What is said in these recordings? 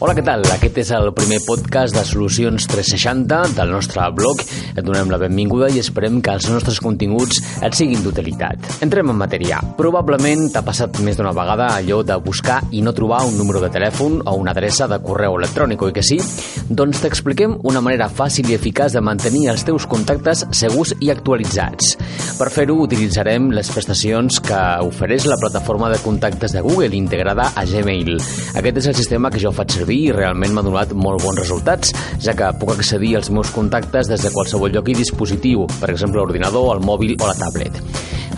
Hola, què tal? Aquest és el primer podcast de Solucions 360 del nostre blog. Et donem la benvinguda i esperem que els nostres continguts et siguin d'utilitat. Entrem en matèria. Probablement t'ha passat més d'una vegada allò de buscar i no trobar un número de telèfon o una adreça de correu electrònic, oi que sí? Doncs t'expliquem una manera fàcil i eficaç de mantenir els teus contactes segurs i actualitzats. Per fer-ho utilitzarem les prestacions que ofereix la plataforma de contactes de Google integrada a Gmail. Aquest és el sistema que jo faig servir servir i realment m'ha donat molt bons resultats, ja que puc accedir als meus contactes des de qualsevol lloc i dispositiu, per exemple l'ordinador, el mòbil o la tablet.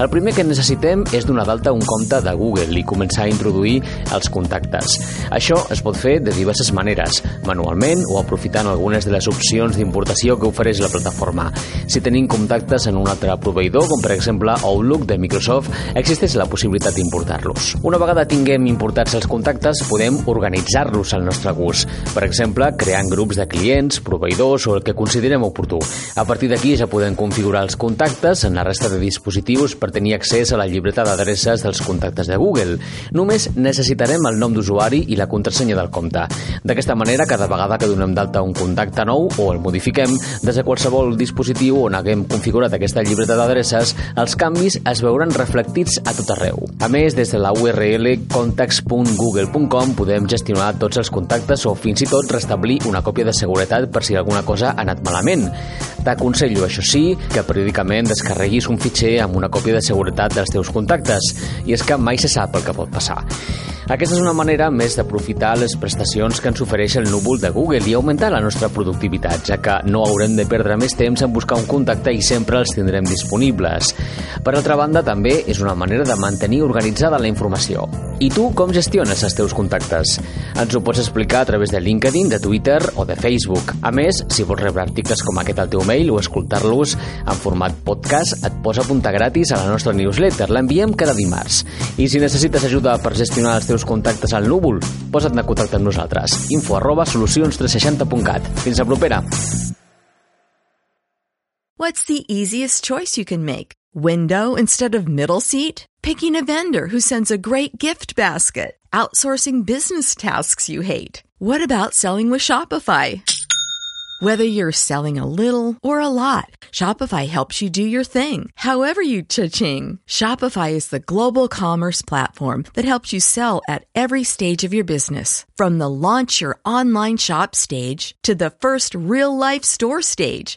El primer que necessitem és donar d'alta un compte de Google i començar a introduir els contactes. Això es pot fer de diverses maneres, manualment o aprofitant algunes de les opcions d'importació que ofereix la plataforma. Si tenim contactes en un altre proveïdor, com per exemple Outlook de Microsoft, existeix la possibilitat d'importar-los. Una vegada tinguem importats els contactes, podem organitzar-los al nostre gust. Per exemple, creant grups de clients, proveïdors o el que considerem oportú. A partir d'aquí ja podem configurar els contactes en la resta de dispositius per tenir accés a la llibreta d'adreces dels contactes de Google. Només necessitarem el nom d'usuari i la contrasenya del compte. D'aquesta manera, cada vegada que donem d'alta un contacte nou o el modifiquem, des de qualsevol dispositiu on haguem configurat aquesta llibreta d'adreces, els canvis es veuran reflectits a tot arreu. A més, des de la URL contacts.google.com podem gestionar tots els contactes o fins i tot restablir una còpia de seguretat per si alguna cosa ha anat malament. T'aconsello, això sí, que periòdicament descarreguis un fitxer amb una còpia de seguretat dels teus contactes, i és que mai se sap el que pot passar. Aquesta és una manera més d'aprofitar les prestacions que ens ofereix el núvol de Google i augmentar la nostra productivitat, ja que no haurem de perdre més temps en buscar un contacte i sempre els tindrem disponibles. Per altra banda, també és una manera de mantenir organitzada la informació. I tu com gestiones els teus contactes? Ens ho pots explicar a través de LinkedIn, de Twitter o de Facebook. A més, si vols rebre articles com aquest al teu mail o escoltar-los en format podcast, et pots apuntar gratis a la nostra newsletter. L'enviem cada dimarts. I si necessites ajuda per gestionar els teus contactes al núvol, posa't en contacte amb nosaltres. info arroba solucions360.cat. Fins a propera. What's the easiest choice you can make? Window instead of middle seat? Picking a vendor who sends a great gift basket? Outsourcing business tasks you hate? What about selling with Shopify? Whether you're selling a little or a lot, Shopify helps you do your thing, however you cha-ching. Shopify is the global commerce platform that helps you sell at every stage of your business. From the launch your online shop stage to the first real life store stage,